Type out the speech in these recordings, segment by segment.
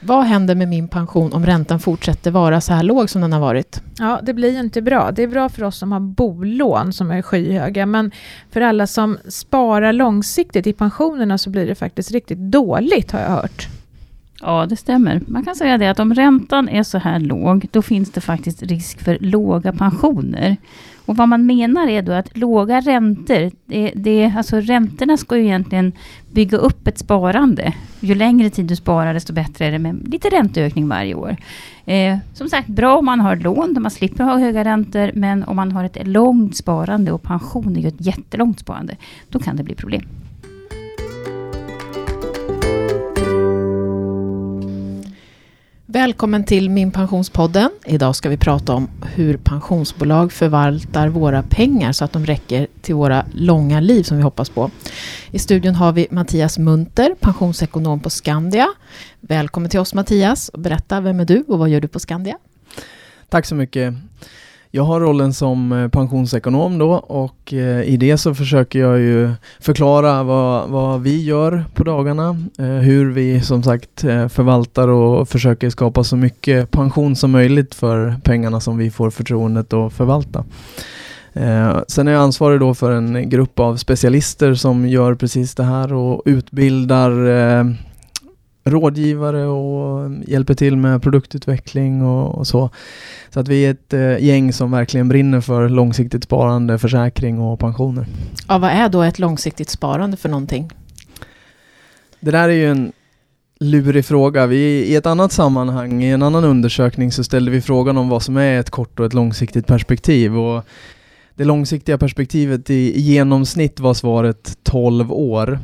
Vad händer med min pension om räntan fortsätter vara så här låg som den har varit? Ja, det blir ju inte bra. Det är bra för oss som har bolån som är skyhöga, men för alla som sparar långsiktigt i pensionerna så blir det faktiskt riktigt dåligt har jag hört. Ja, det stämmer. Man kan säga det att om räntan är så här låg, då finns det faktiskt risk för låga pensioner. Och vad man menar är då att låga räntor, det, det, alltså räntorna ska ju egentligen bygga upp ett sparande. Ju längre tid du sparar, desto bättre är det med lite ränteökning varje år. Eh, som sagt, bra om man har lån där man slipper ha höga räntor, men om man har ett långt sparande och pension är ju ett jättelångt sparande, då kan det bli problem. Välkommen till Min Pensionspodden. Idag ska vi prata om hur pensionsbolag förvaltar våra pengar så att de räcker till våra långa liv som vi hoppas på. I studion har vi Mattias Munter, pensionsekonom på Skandia. Välkommen till oss Mattias. Berätta, vem är du och vad gör du på Skandia? Tack så mycket. Jag har rollen som eh, pensionsekonom då och eh, i det så försöker jag ju förklara vad, vad vi gör på dagarna, eh, hur vi som sagt förvaltar och försöker skapa så mycket pension som möjligt för pengarna som vi får förtroendet att förvalta. sen är jag ansvarig då för en grupp av specialister som gör precis det här och utbildar rådgivare och hjälper till med produktutveckling och, och så. Så att vi är ett eh, gäng som verkligen brinner för långsiktigt sparande, försäkring och pensioner. Ja, vad är då ett långsiktigt sparande för någonting? Det där är ju en lurig fråga. Vi, I ett annat sammanhang, i en annan undersökning, så ställde vi frågan om vad som är ett kort och ett långsiktigt perspektiv. Och det långsiktiga perspektivet i genomsnitt var svaret 12 år.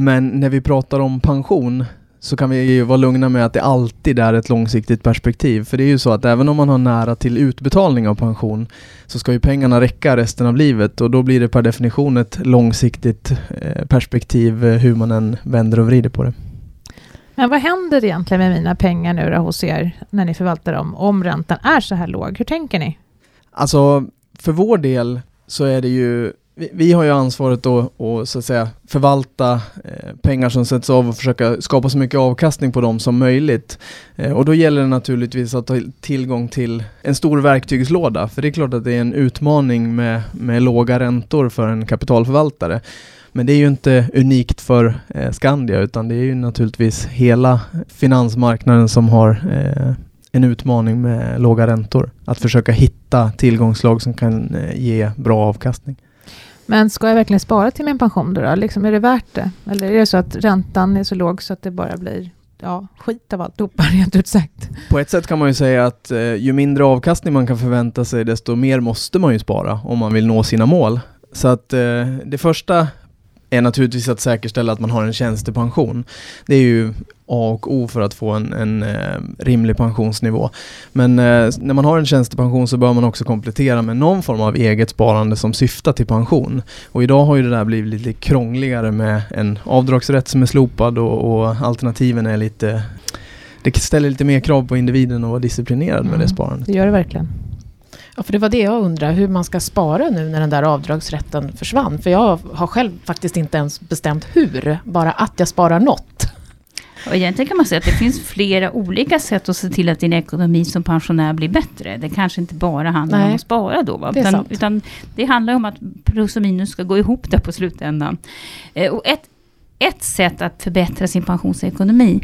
Men när vi pratar om pension så kan vi ju vara lugna med att det alltid är ett långsiktigt perspektiv. För det är ju så att även om man har nära till utbetalning av pension så ska ju pengarna räcka resten av livet och då blir det per definition ett långsiktigt eh, perspektiv eh, hur man än vänder och vrider på det. Men vad händer egentligen med mina pengar nu då hos er när ni förvaltar dem om räntan är så här låg? Hur tänker ni? Alltså, för vår del så är det ju vi, vi, har ju ansvaret då att så att säga förvalta eh, pengar som sätts av och försöka skapa så mycket avkastning på dem som möjligt. Eh, och då gäller det naturligtvis att ha tillgång till en stor verktygslåda, för det är klart att det är en utmaning med, med låga räntor för en kapitalförvaltare. Men det är ju inte unikt för eh, Skandia, utan det är ju naturligtvis hela finansmarknaden som har eh, en utmaning med låga räntor. Att försöka hitta tillgångslag som kan eh, ge bra avkastning. Men ska jag verkligen spara till min pension då? då? Liksom, är det värt det? Eller är det så att räntan är så låg så att det bara blir ja, skit av alltihopa, rent ut sagt? På ett sätt kan man ju säga att eh, ju mindre avkastning man kan förvänta sig, desto mer måste man ju spara om man vill nå sina mål. Så att eh, det första är naturligtvis att säkerställa att man har en tjänstepension. Det är ju A och O för att få en, en eh, rimlig pensionsnivå. Men eh, när man har en tjänstepension så bör man också komplettera med någon form av eget sparande som syftar till pension. Och idag har ju det där blivit lite krångligare med en avdragsrätt som är slopad och, och alternativen är lite det ställer lite mer krav på individen att vara disciplinerad mm. med det mm. sparandet. Det gör det verkligen. Ja, för det var det jag undrar, hur man ska spara nu när den där avdragsrätten försvann. För jag har själv faktiskt inte ens bestämt hur, bara att jag sparar något. Och egentligen kan man säga att det finns flera olika sätt att se till att din ekonomi som pensionär blir bättre. Det kanske inte bara handlar Nej, om att spara då. Va? Det utan, utan, det handlar om att plus och minus ska gå ihop där på slutändan. Eh, och ett, ett sätt att förbättra sin pensionsekonomi,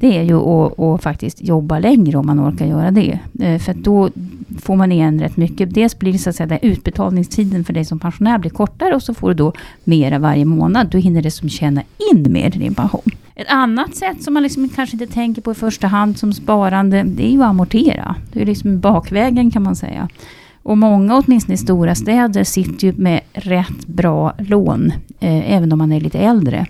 det är ju att, att, faktiskt jobba längre om man orkar göra det. Eh, för då får man igen rätt mycket. Dels blir det så att säga, utbetalningstiden för dig som pensionär blir kortare och så får du då mera varje månad. Då hinner det som tjäna in mer i din pension. Ett annat sätt som man liksom kanske inte tänker på i första hand som sparande, det är ju att amortera. Det är liksom bakvägen kan man säga. Och många, åtminstone i stora städer, sitter ju med rätt bra lån, eh, även om man är lite äldre.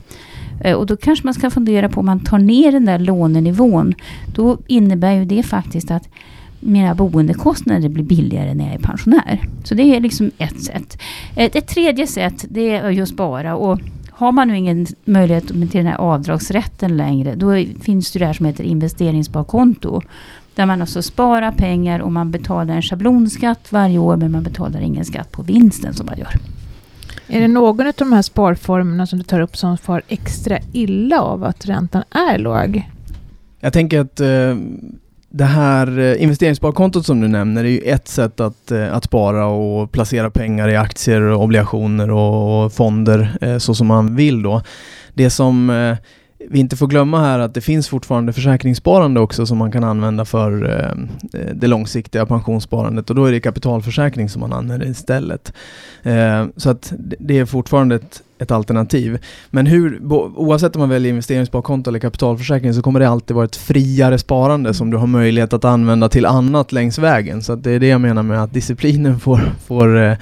Eh, och då kanske man ska fundera på om man tar ner den där lånenivån. Då innebär ju det faktiskt att mina boendekostnader blir billigare när jag är pensionär. Så det är liksom ett sätt. Ett, ett tredje sätt det är just spara. Och har man nu ingen möjlighet till den här avdragsrätten längre, då finns det det här som heter investeringssparkonto. Där man alltså sparar pengar och man betalar en schablonskatt varje år, men man betalar ingen skatt på vinsten som man gör. Är det någon av de här sparformerna som du tar upp som far extra illa av att räntan är låg? Jag tänker att eh, det här eh, investeringssparkontot som du nämner är ju ett sätt att, eh, att spara och placera pengar i aktier, obligationer och, fonder eh, så som man vill då. Det som vi inte får glömma här att det finns fortfarande försäkringssparande också som man kan använda för det långsiktiga pensionssparandet och då är det kapitalförsäkring som man använder istället. Så att det är fortfarande ett, ett alternativ. Men hur, oavsett om man väljer investeringssparkonto eller kapitalförsäkring så kommer det alltid vara ett friare sparande som du har möjlighet att använda till annat längs vägen. Så det är det jag menar med att disciplinen får, får eh,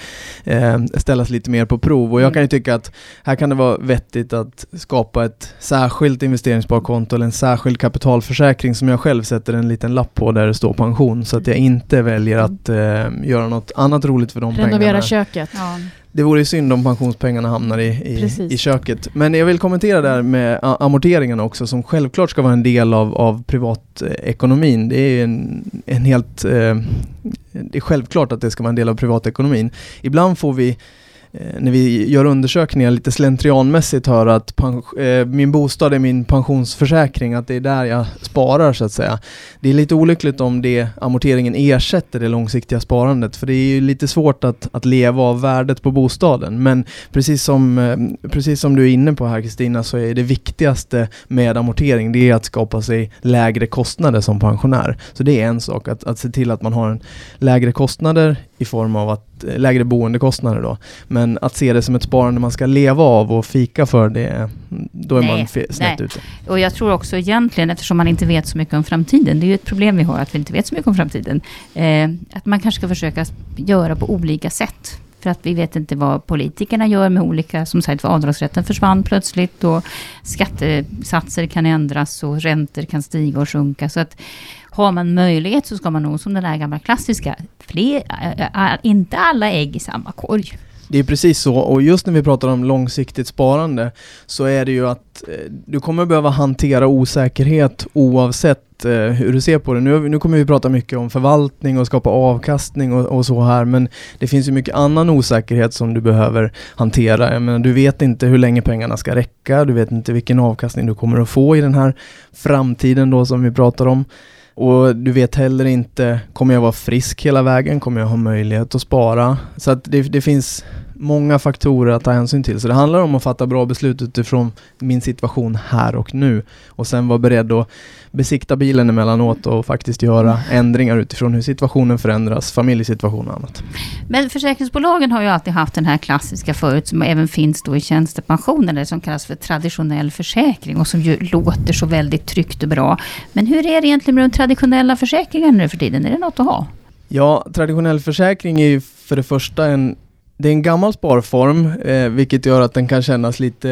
eh, ställas lite mer på prov. Och jag kan ju tycka att här kan det vara vettigt att skapa ett särskilt investeringssparkonto eller en särskild kapitalförsäkring som jag själv sätter en liten lapp på där det står pension så att jag inte väljer att eh, göra något annat roligt för de Renovera pengarna. Renovera köket. Ja. Det vore synd om pensionspengarna hamnar i, i, i, köket. Men jag vill kommentera där med amorteringarna också som självklart ska vara en del av, av privatekonomin. Det är en, en helt... Eh, det är självklart att det ska vara en del av privatekonomin. Ibland får vi Eh, när vi gör undersökningar lite slentrianmässigt höra att eh, min bostad är min pensionsförsäkring, att det är där jag sparar så att säga. Det är lite olyckligt om det amorteringen ersätter det långsiktiga sparandet, för det är ju lite svårt att, att leva av värdet på bostaden. Men precis som, eh, precis som du är inne på här Kristina, så är det viktigaste med amortering, det är att skapa sig lägre kostnader som pensionär. Så det är en sak, att, att se till att man har en lägre kostnader i form av att Eh, lägre boendekostnader då. Men att se det som ett sparande man ska leva av och fika för det, då är nej, man snett nej. ute. Och jag tror också egentligen, eftersom man inte vet så mycket om framtiden, det är ju ett problem vi har att vi inte vet så mycket om framtiden, eh, att man kanske ska försöka göra på olika sätt. För att vi vet inte vad politikerna gör med olika, som sagt avdragsrätten försvann plötsligt och skattesatser kan ändras och räntor kan stiga och sjunka. Så att har man möjlighet så ska man nog som den där gamla klassiska, fler, äh, inte alla ägg i samma korg. Det är precis så och just när vi pratar om långsiktigt sparande så är det ju att eh, du kommer behöva hantera osäkerhet oavsett eh, hur du ser på det. Nu, nu kommer vi prata mycket om förvaltning och skapa avkastning och, och, så här men det finns ju mycket annan osäkerhet som du behöver hantera. Jag menar, du vet inte hur länge pengarna ska räcka, du vet inte vilken avkastning du kommer att få i den här framtiden då som vi pratar om. Och du vet heller inte, kommer jag vara frisk hela vägen? Kommer jag ha möjlighet att spara? Så att det, det finns många faktorer att ta hänsyn till. Så det handlar om att fatta bra beslut utifrån min situation här och nu. Och sen vara beredd att besikta bilen emellanåt och faktiskt göra ändringar utifrån hur situationen förändras, familjesituation och annat. Men försäkringsbolagen har ju alltid haft den här klassiska förut, som även finns då i tjänstepensionen, det som kallas för traditionell försäkring och som ju låter så väldigt tryggt och bra. Men hur är det egentligen med de traditionella försäkringarna nu för tiden? Är det något att ha? Ja, traditionell försäkring är ju för det första en det är en gammal sparform, eh, vilket gör att den kan kännas lite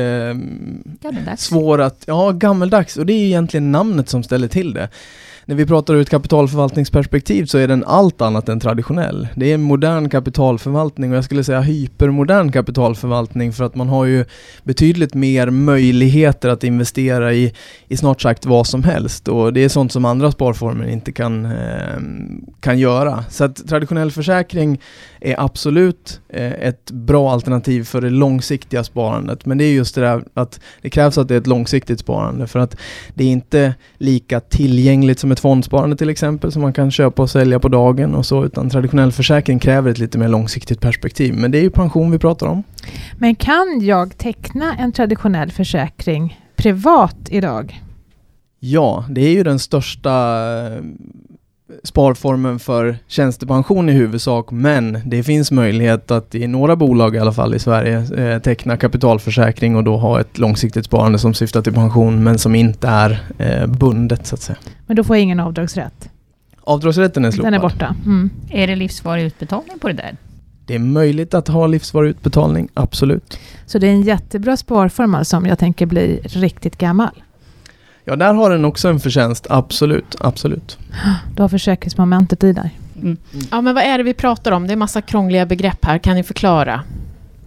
eh, svår att... Ja, gammeldags. Och det är egentligen namnet som ställer till det när vi pratar ur ett kapitalförvaltningsperspektiv så är den allt annat än traditionell. Det är en modern kapitalförvaltning och jag skulle säga hypermodern kapitalförvaltning för att man har ju betydligt mer möjligheter att investera i, i snart sagt vad som helst och det är sånt som andra sparformer inte kan, eh, kan göra. Så att traditionell försäkring är absolut eh, ett bra alternativ för det långsiktiga sparandet men det är just det där att det krävs att det är ett långsiktigt sparande för att det är inte lika tillgängligt som ett fondsparande till exempel som man kan köpa och sälja på dagen och så utan traditionell försäkring kräver ett lite mer långsiktigt perspektiv. Men det är ju pension vi pratar om. Men kan jag teckna en traditionell försäkring privat idag? Ja, det är ju den största sparformen för tjänstepension i huvudsak, men det finns möjlighet att i några bolag i alla fall i Sverige eh, teckna kapitalförsäkring och då ha ett långsiktigt sparande som syftar till pension men som inte är eh, bundet så att säga. Men då får jag ingen avdragsrätt? Avdragsrätten är slopad. Den är borta? Mm. Är det livsvarig utbetalning på det där? Det är möjligt att ha livsvarig utbetalning, absolut. Så det är en jättebra sparform alltså om jag tänker bli riktigt gammal? Ja, där har den också en förtjänst, absolut, absolut. Du har försäkringsmomentet i där. Mm. Ja, men vad är det vi pratar om? Det är massa krångliga begrepp här, kan ni förklara?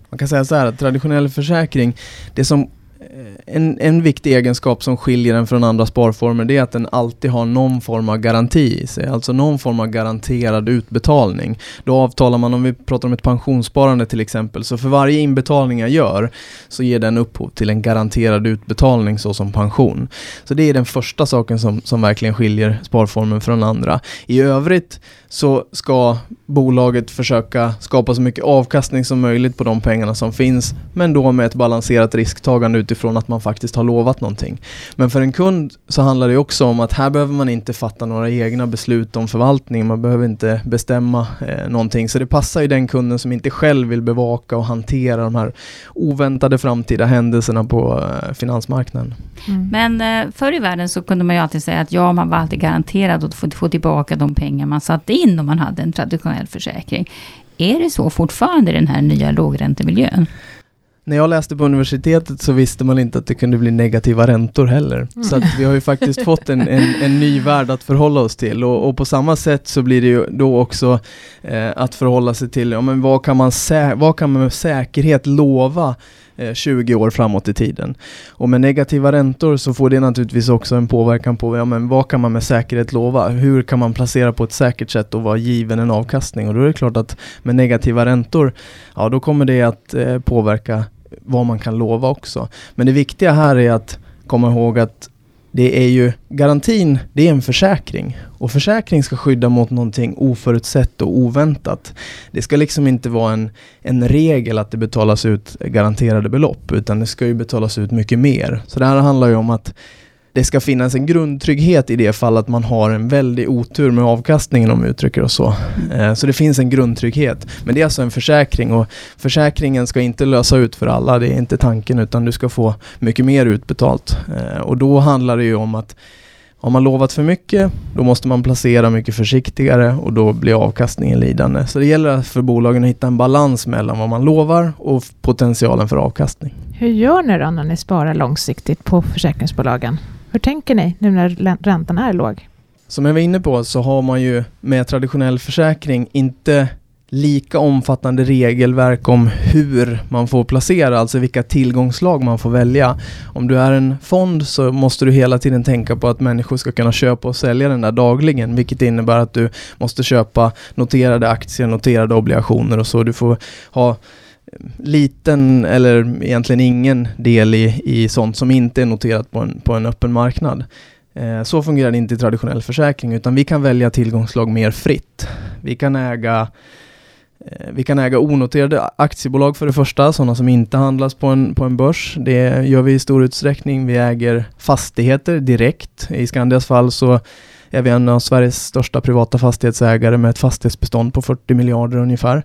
Man kan säga så här att traditionell försäkring, det som Eh, en, en viktig egenskap som skiljer den från andra sparformer det är att den alltid har någon form av garanti i sig, alltså någon form av garanterad utbetalning. Då avtalar man, om vi pratar om ett pensionssparande till exempel, så för varje inbetalning jag gör så ger den upphov till en garanterad utbetalning såsom pension. Så det är den första saken som, som verkligen skiljer sparformen från andra. I övrigt så ska bolaget försöka skapa så mycket avkastning som möjligt på de pengarna som finns, men då med ett balanserat risktagande utifrån att man faktiskt har lovat någonting. Men för en kund så handlar det också om att här behöver man inte fatta några egna beslut om förvaltning, man behöver inte bestämma eh, någonting. Så det passar ju den kunden som inte själv vill bevaka och hantera de här oväntade framtida händelserna på eh, finansmarknaden. Mm. Men eh, förr i världen så kunde man ju alltid säga att ja, man var alltid garanterad att få, få tillbaka de pengar man satte in om man hade en traditionell försäkring. Är det så fortfarande i den här nya lågräntemiljön? När jag läste på universitetet så visste man inte att det kunde bli negativa räntor heller. Mm. Så vi har ju faktiskt fått en, en, en, ny värld att förhålla oss till och, och, på samma sätt så blir det ju då också eh, att förhålla sig till, ja men vad kan man, vad kan man med säkerhet lova Eh, 20 år framåt i tiden. Och med negativa räntor så får det naturligtvis också en påverkan på ja, men vad kan man med säkerhet lova? Hur kan man placera på ett säkert sätt och vara given en avkastning? Och då är det klart att med negativa räntor, ja då kommer det att eh, påverka vad man kan lova också. Men det viktiga här är att komma ihåg att det är ju garantin, det är en försäkring. Och försäkring ska skydda mot någonting oförutsett och oväntat. Det ska liksom inte vara en, en regel att det betalas ut garanterade belopp, utan det ska ju betalas ut mycket mer. Så det här handlar ju om att det ska finnas en grundtrygghet i det fall att man har en väldig otur med avkastningen om vi uttrycker oss så. Eh, så det finns en grundtrygghet. Men det är alltså en försäkring och försäkringen ska inte lösa ut för alla, det är inte tanken utan du ska få mycket mer utbetalt. Eh, och då handlar det ju om att har man lovat för mycket, då måste man placera mycket försiktigare och då blir avkastningen lidande. Så det gäller för bolagen att hitta en balans mellan vad man lovar och potentialen för avkastning. Hur gör ni då när ni sparar långsiktigt på försäkringsbolagen? Hur tänker ni nu när räntan är låg? Som jag var inne på så har man ju med traditionell försäkring inte lika omfattande regelverk om hur man får placera, alltså vilka tillgångslag man får välja. Om du är en fond så måste du hela tiden tänka på att människor ska kunna köpa och sälja den där dagligen, vilket innebär att du måste köpa noterade aktier, noterade obligationer och så. Du får ha liten eller egentligen ingen del i, i sånt som inte är noterat på en, på en öppen marknad. Eh, så fungerar det inte i traditionell försäkring utan vi kan välja tillgångslag mer fritt. Vi kan äga eh, vi kan äga onoterade aktiebolag för det första, sådana som inte handlas på en, på en börs. Det gör vi i stor utsträckning. Vi äger fastigheter direkt. I Skandias fall så är vi en av Sveriges största privata fastighetsägare med ett fastighetsbestånd på 40 miljarder ungefär.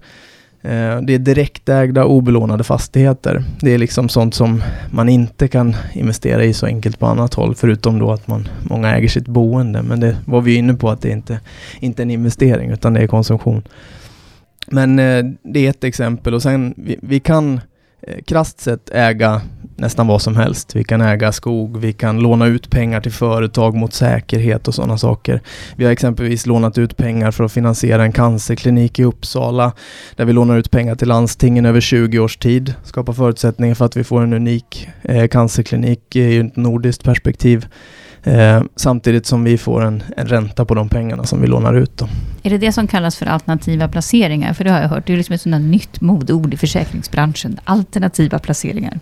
Eh, det är direktägda obelånade fastigheter. Det är liksom sånt som man inte kan investera i så enkelt på annat håll, förutom då att man, många äger sitt boende. Men det var vi inne på att det inte, inte är en investering, utan det är konsumtion. Men eh, det är ett exempel och sen vi, vi kan Eh, krasst sett äga nästan vad som helst. Vi kan äga skog, vi kan låna ut pengar till företag mot säkerhet och sådana saker. Vi har exempelvis lånat ut pengar för att finansiera en cancerklinik i Uppsala, där vi lånar ut pengar till landstingen över 20 års tid, skapar förutsättningar för att vi får en unik eh, cancerklinik i ett nordiskt perspektiv. Eh, samtidigt som vi får en, en, ränta på de pengarna som vi lånar ut. Då. Är det det som kallas för alternativa placeringar? För det har jag hört, det är liksom ett sådant nytt modord i försäkringsbranschen. Alternativa placeringar.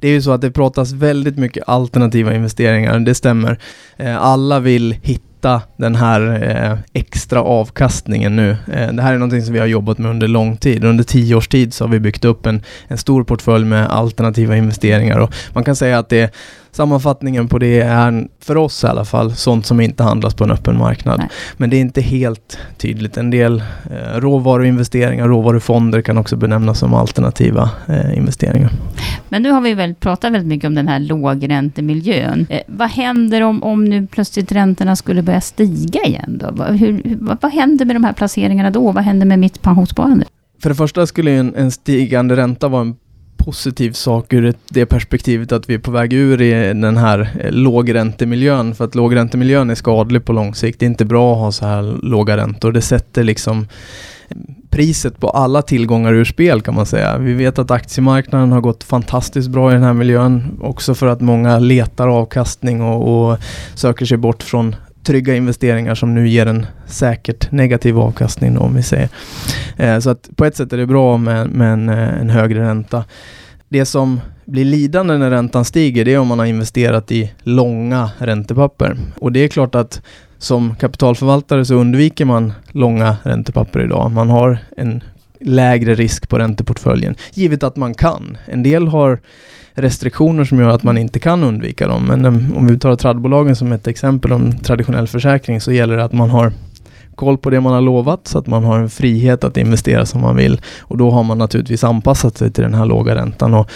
Det är ju så att det pratas väldigt mycket alternativa investeringar, det stämmer. Eh, alla vill hitta den här eh, extra avkastningen nu. Eh, det här är någonting som vi har jobbat med under lång tid. Under tio års tid så har vi byggt upp en, en stor portfölj med alternativa investeringar och man kan säga att det sammanfattningen på det är, för oss i alla fall, sånt som inte handlas på en öppen marknad. Nej. Men det är inte helt tydligt. En del eh, råvaruinvesteringar, råvarufonder kan också benämnas som alternativa eh, investeringar. Men nu har vi väl pratat väldigt mycket om den här lågräntemiljön. Eh, vad händer om, om nu plötsligt räntorna skulle börja stiga igen då? Hur, vad, vad händer med de här placeringarna då? Vad händer med mitt pensionssparande? För det första skulle en, en stigande ränta vara en positiv sak ur det perspektivet att vi är på väg ur i den här eh, lågräntemiljön. För att lågräntemiljön är skadlig på lång sikt. Det är inte bra att ha så här låga räntor. Det sätter liksom eh, priset på alla tillgångar ur spel kan man säga. Vi vet att aktiemarknaden har gått fantastiskt bra i den här miljön. Också för att många letar avkastning och, och söker sig bort från trygga investeringar som nu ger en säkert negativ avkastning om vi säger. Eh, så att på ett sätt är det bra med, med en, eh, en högre ränta. Det som blir lidande när räntan stiger det är om man har investerat i långa räntepapper. Och det är klart att som kapitalförvaltare så undviker man långa räntepapper idag. Man har en lägre risk på ränteportföljen, givet att man kan. En del har restriktioner som gör att man inte kan undvika dem. Men um, om vi tar tradbolagen som ett exempel om traditionell försäkring så gäller det att man har koll på det man har lovat så att man har en frihet att investera som man vill. Och då har man naturligtvis anpassat sig till den här låga räntan och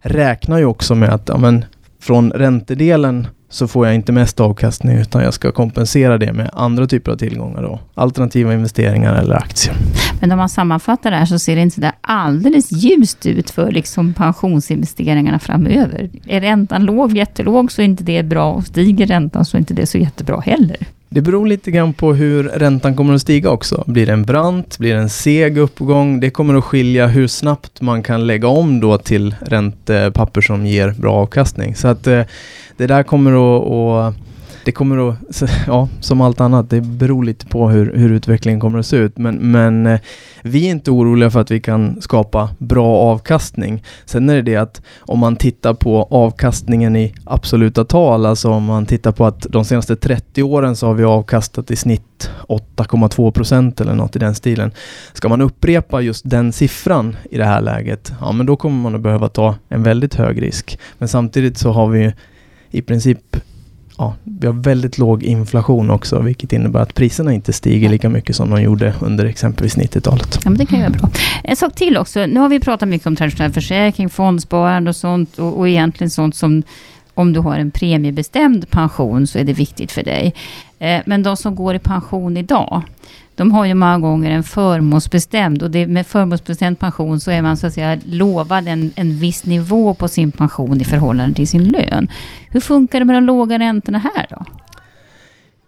räknar ju också med att ja, men, från räntedelen så får jag inte mest avkastning utan jag ska kompensera det med andra typer av tillgångar då. Alternativa investeringar eller aktier. Men om man sammanfattar det här så ser det inte där alldeles ljust ut för liksom pensionsinvesteringarna framöver. Är räntan låg, jättelåg så är inte det bra och stiger räntan så är inte det så jättebra heller. Det beror lite grann på hur räntan kommer att stiga också. Blir det en brant, blir det en seg uppgång? Det kommer att skilja hur snabbt man kan lägga om då till räntepapper som ger bra avkastning. Så att eh, det där kommer att, att det kommer att, ja, som allt annat, det beror lite på hur, hur utvecklingen kommer att se ut. Men, men eh, vi är inte oroliga för att vi kan skapa bra avkastning. Sen är det det att om man tittar på avkastningen i absoluta tal, alltså om man tittar på att de senaste 30 åren så har vi avkastat i snitt 8,2 procent eller något i den stilen. Ska man upprepa just den siffran i det här läget, ja men då kommer man att behöva ta en väldigt hög risk. Men samtidigt så har vi i princip ja, vi har väldigt låg inflation också, vilket innebär att priserna inte stiger lika mycket som de gjorde under exempelvis 90-talet. Ja, men det kan ju vara bra. En sak till också. Nu har vi pratat mycket om traditionell försäkring, fondsparande och sånt. Och, och egentligen sånt som om du har en premiebestämd pension så är det viktigt för dig. Eh, men de som går i pension idag, de har ju många gånger en förmånsbestämd och det, med förmånsbestämd pension så är man så att säga lovad en, en viss nivå på sin pension i förhållande till sin lön. Hur funkar det med de låga räntorna här då?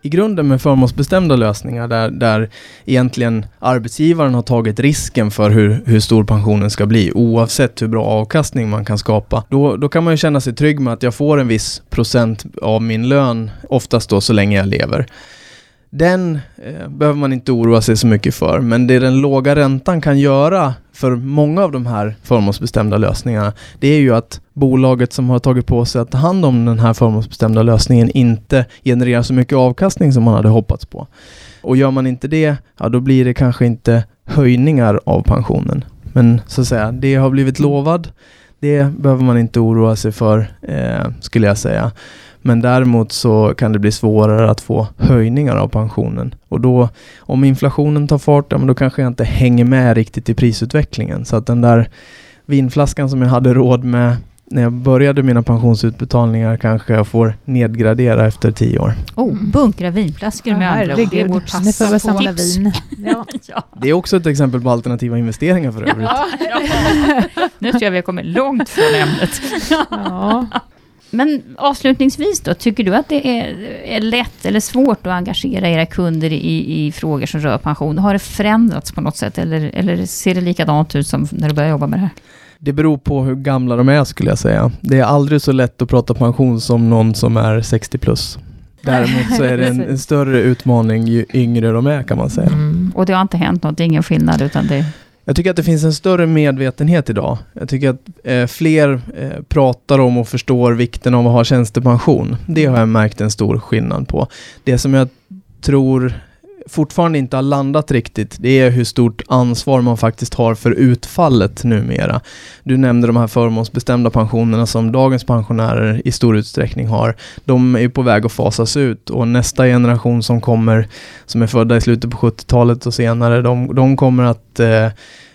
i grunden med förmånsbestämda lösningar där, där egentligen arbetsgivaren har tagit risken för hur, hur stor pensionen ska bli oavsett hur bra avkastning man kan skapa. Då, då kan man ju känna sig trygg med att jag får en viss procent av min lön, oftast då så länge jag lever. Den eh, behöver man inte oroa sig så mycket för, men det den låga räntan kan göra för många av de här förmånsbestämda lösningarna, det är ju att bolaget som har tagit på sig att ta hand om den här förmånsbestämda lösningen inte genererar så mycket avkastning som man hade hoppats på. Och gör man inte det, ja då blir det kanske inte höjningar av pensionen. Men så att säga, det har blivit lovad, det behöver man inte oroa sig för, eh, skulle jag säga. Men däremot så kan det bli svårare att få höjningar av pensionen. Och då, om inflationen tar fart, ja, men då kanske jag inte hänger med riktigt i prisutvecklingen. Så att den där vinflaskan som jag hade råd med när jag började mina pensionsutbetalningar kanske jag får nedgradera efter tio år. Oh, bunkra vinflaskor med andra ord. Det nu får vi samla vin. Ja. ja. Det är också ett exempel på alternativa investeringar för övrigt. Ja, ja. Nu tror jag vi har kommit långt från ämnet. Ja. Men avslutningsvis då, tycker du att det är, är lätt eller svårt att engagera era kunder i, i frågor som rör pension? Har det förändrats på något sätt eller, eller ser det likadant ut som när du började jobba med det här? Det beror på hur gamla de är skulle jag säga. Det är aldrig så lätt att prata pension som någon som är 60 plus. Däremot så är det en, en större utmaning ju yngre de är kan man säga. Mm. Och det har inte hänt något, ingen skillnad utan det jag tycker att det finns en större medvetenhet idag. Jag tycker att eh, fler eh, pratar om och förstår vikten av att ha tjänstepension. Det har jag märkt en stor skillnad på. Det som jag tror fortfarande inte har landat riktigt, det är hur stort ansvar man faktiskt har för utfallet numera. Du nämnde de här förmånsbestämda pensionerna som dagens pensionärer i stor utsträckning har. De är på väg att fasas ut och nästa generation som kommer, som är födda i slutet på 70-talet och senare, de, de kommer att eh, Eh,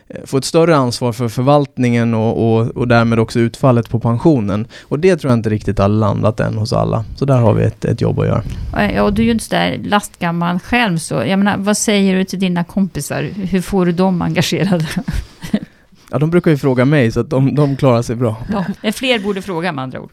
Eh, få ett större ansvar för förvaltningen och, och, och, därmed också utfallet på pensionen. Och det tror jag inte riktigt har landat än hos alla. Så där har vi ett, ett jobb att göra. Eh, ja, och du är ju inte sådär lastgammal själv så, jag menar, vad säger du till dina kompisar? Hur får du dem engagerade? Ja, de brukar ju fråga mig så att de, de klarar sig bra. Ja, fler borde fråga med andra ord.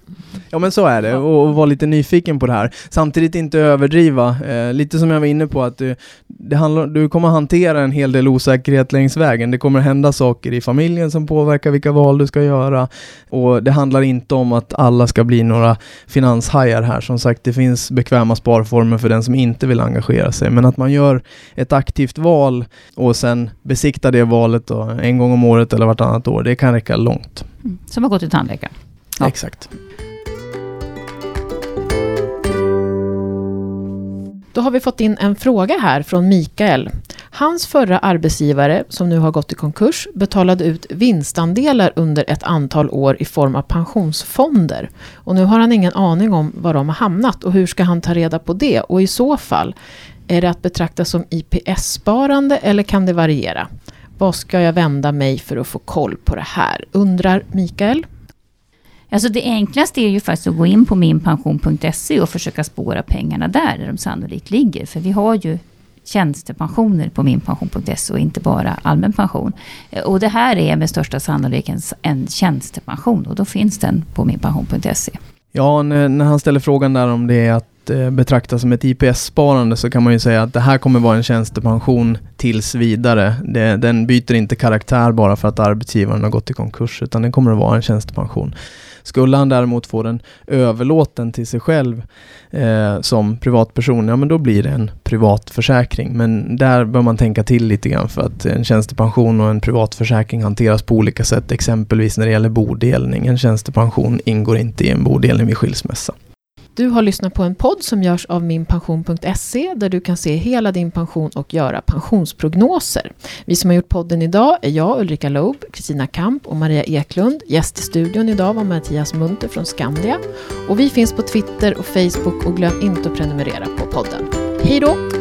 Ja men så är det, och, och vara lite nyfiken på det här. Samtidigt inte överdriva. Eh, lite som jag var inne på att du, det handlar, du kommer hantera en hel del osäkerhet längs vägen. Det kommer hända saker i familjen som påverkar vilka val du ska göra. Och det handlar inte om att alla ska bli några finanshajar här. Som sagt, det finns bekväma sparformer för den som inte vill engagera sig. Men att man gör ett aktivt val och sen besiktar det valet då, en gång om året eller vartannat år, det kan räcka långt. Mm. Som att gå till tandläkaren. Ja. Exakt. Då har vi fått in en fråga här från Mikael. Hans förra arbetsgivare, som nu har gått i konkurs, betalade ut vinstandelar under ett antal år i form av pensionsfonder. Och nu har han ingen aning om var de har hamnat och hur ska han ta reda på det? Och i så fall, är det att betrakta som IPS-sparande eller kan det variera? Vad ska jag vända mig för att få koll på det här? Undrar Mikael. Alltså det enklaste är ju faktiskt att gå in på minpension.se och försöka spåra pengarna där, där de sannolikt ligger. För vi har ju tjänstepensioner på minpension.se och inte bara allmän pension. Och det här är med största sannolikhet en tjänstepension och då finns den på minpension.se. Ja, när, när han ställer frågan där om det är att betraktas betrakta som ett IPS-sparande så kan man ju säga att det här kommer vara en tjänstepension tills vidare. Det, den byter inte karaktär bara för att arbetsgivaren har gått i konkurs utan den kommer att vara en tjänstepension. Skulle han däremot få den överlåten till sig själv eh, som privatperson, ja men då blir det en privatförsäkring. Men där bör man tänka till lite grann för att en tjänstepension och en privatförsäkring hanteras på olika sätt. Exempelvis när det gäller bodelning. En tjänstepension ingår inte i en bodelning vid skilsmässa. Du har lyssnat på en podd som görs av minpension.se där du kan se hela din pension och göra pensionsprognoser. Vi som har gjort podden idag är jag, Ulrika Loob, Kristina Kamp och Maria Eklund. Gäst i studion idag var Mattias Munter från Skandia. Och vi finns på Twitter och Facebook och glöm inte att prenumerera på podden. Hej då!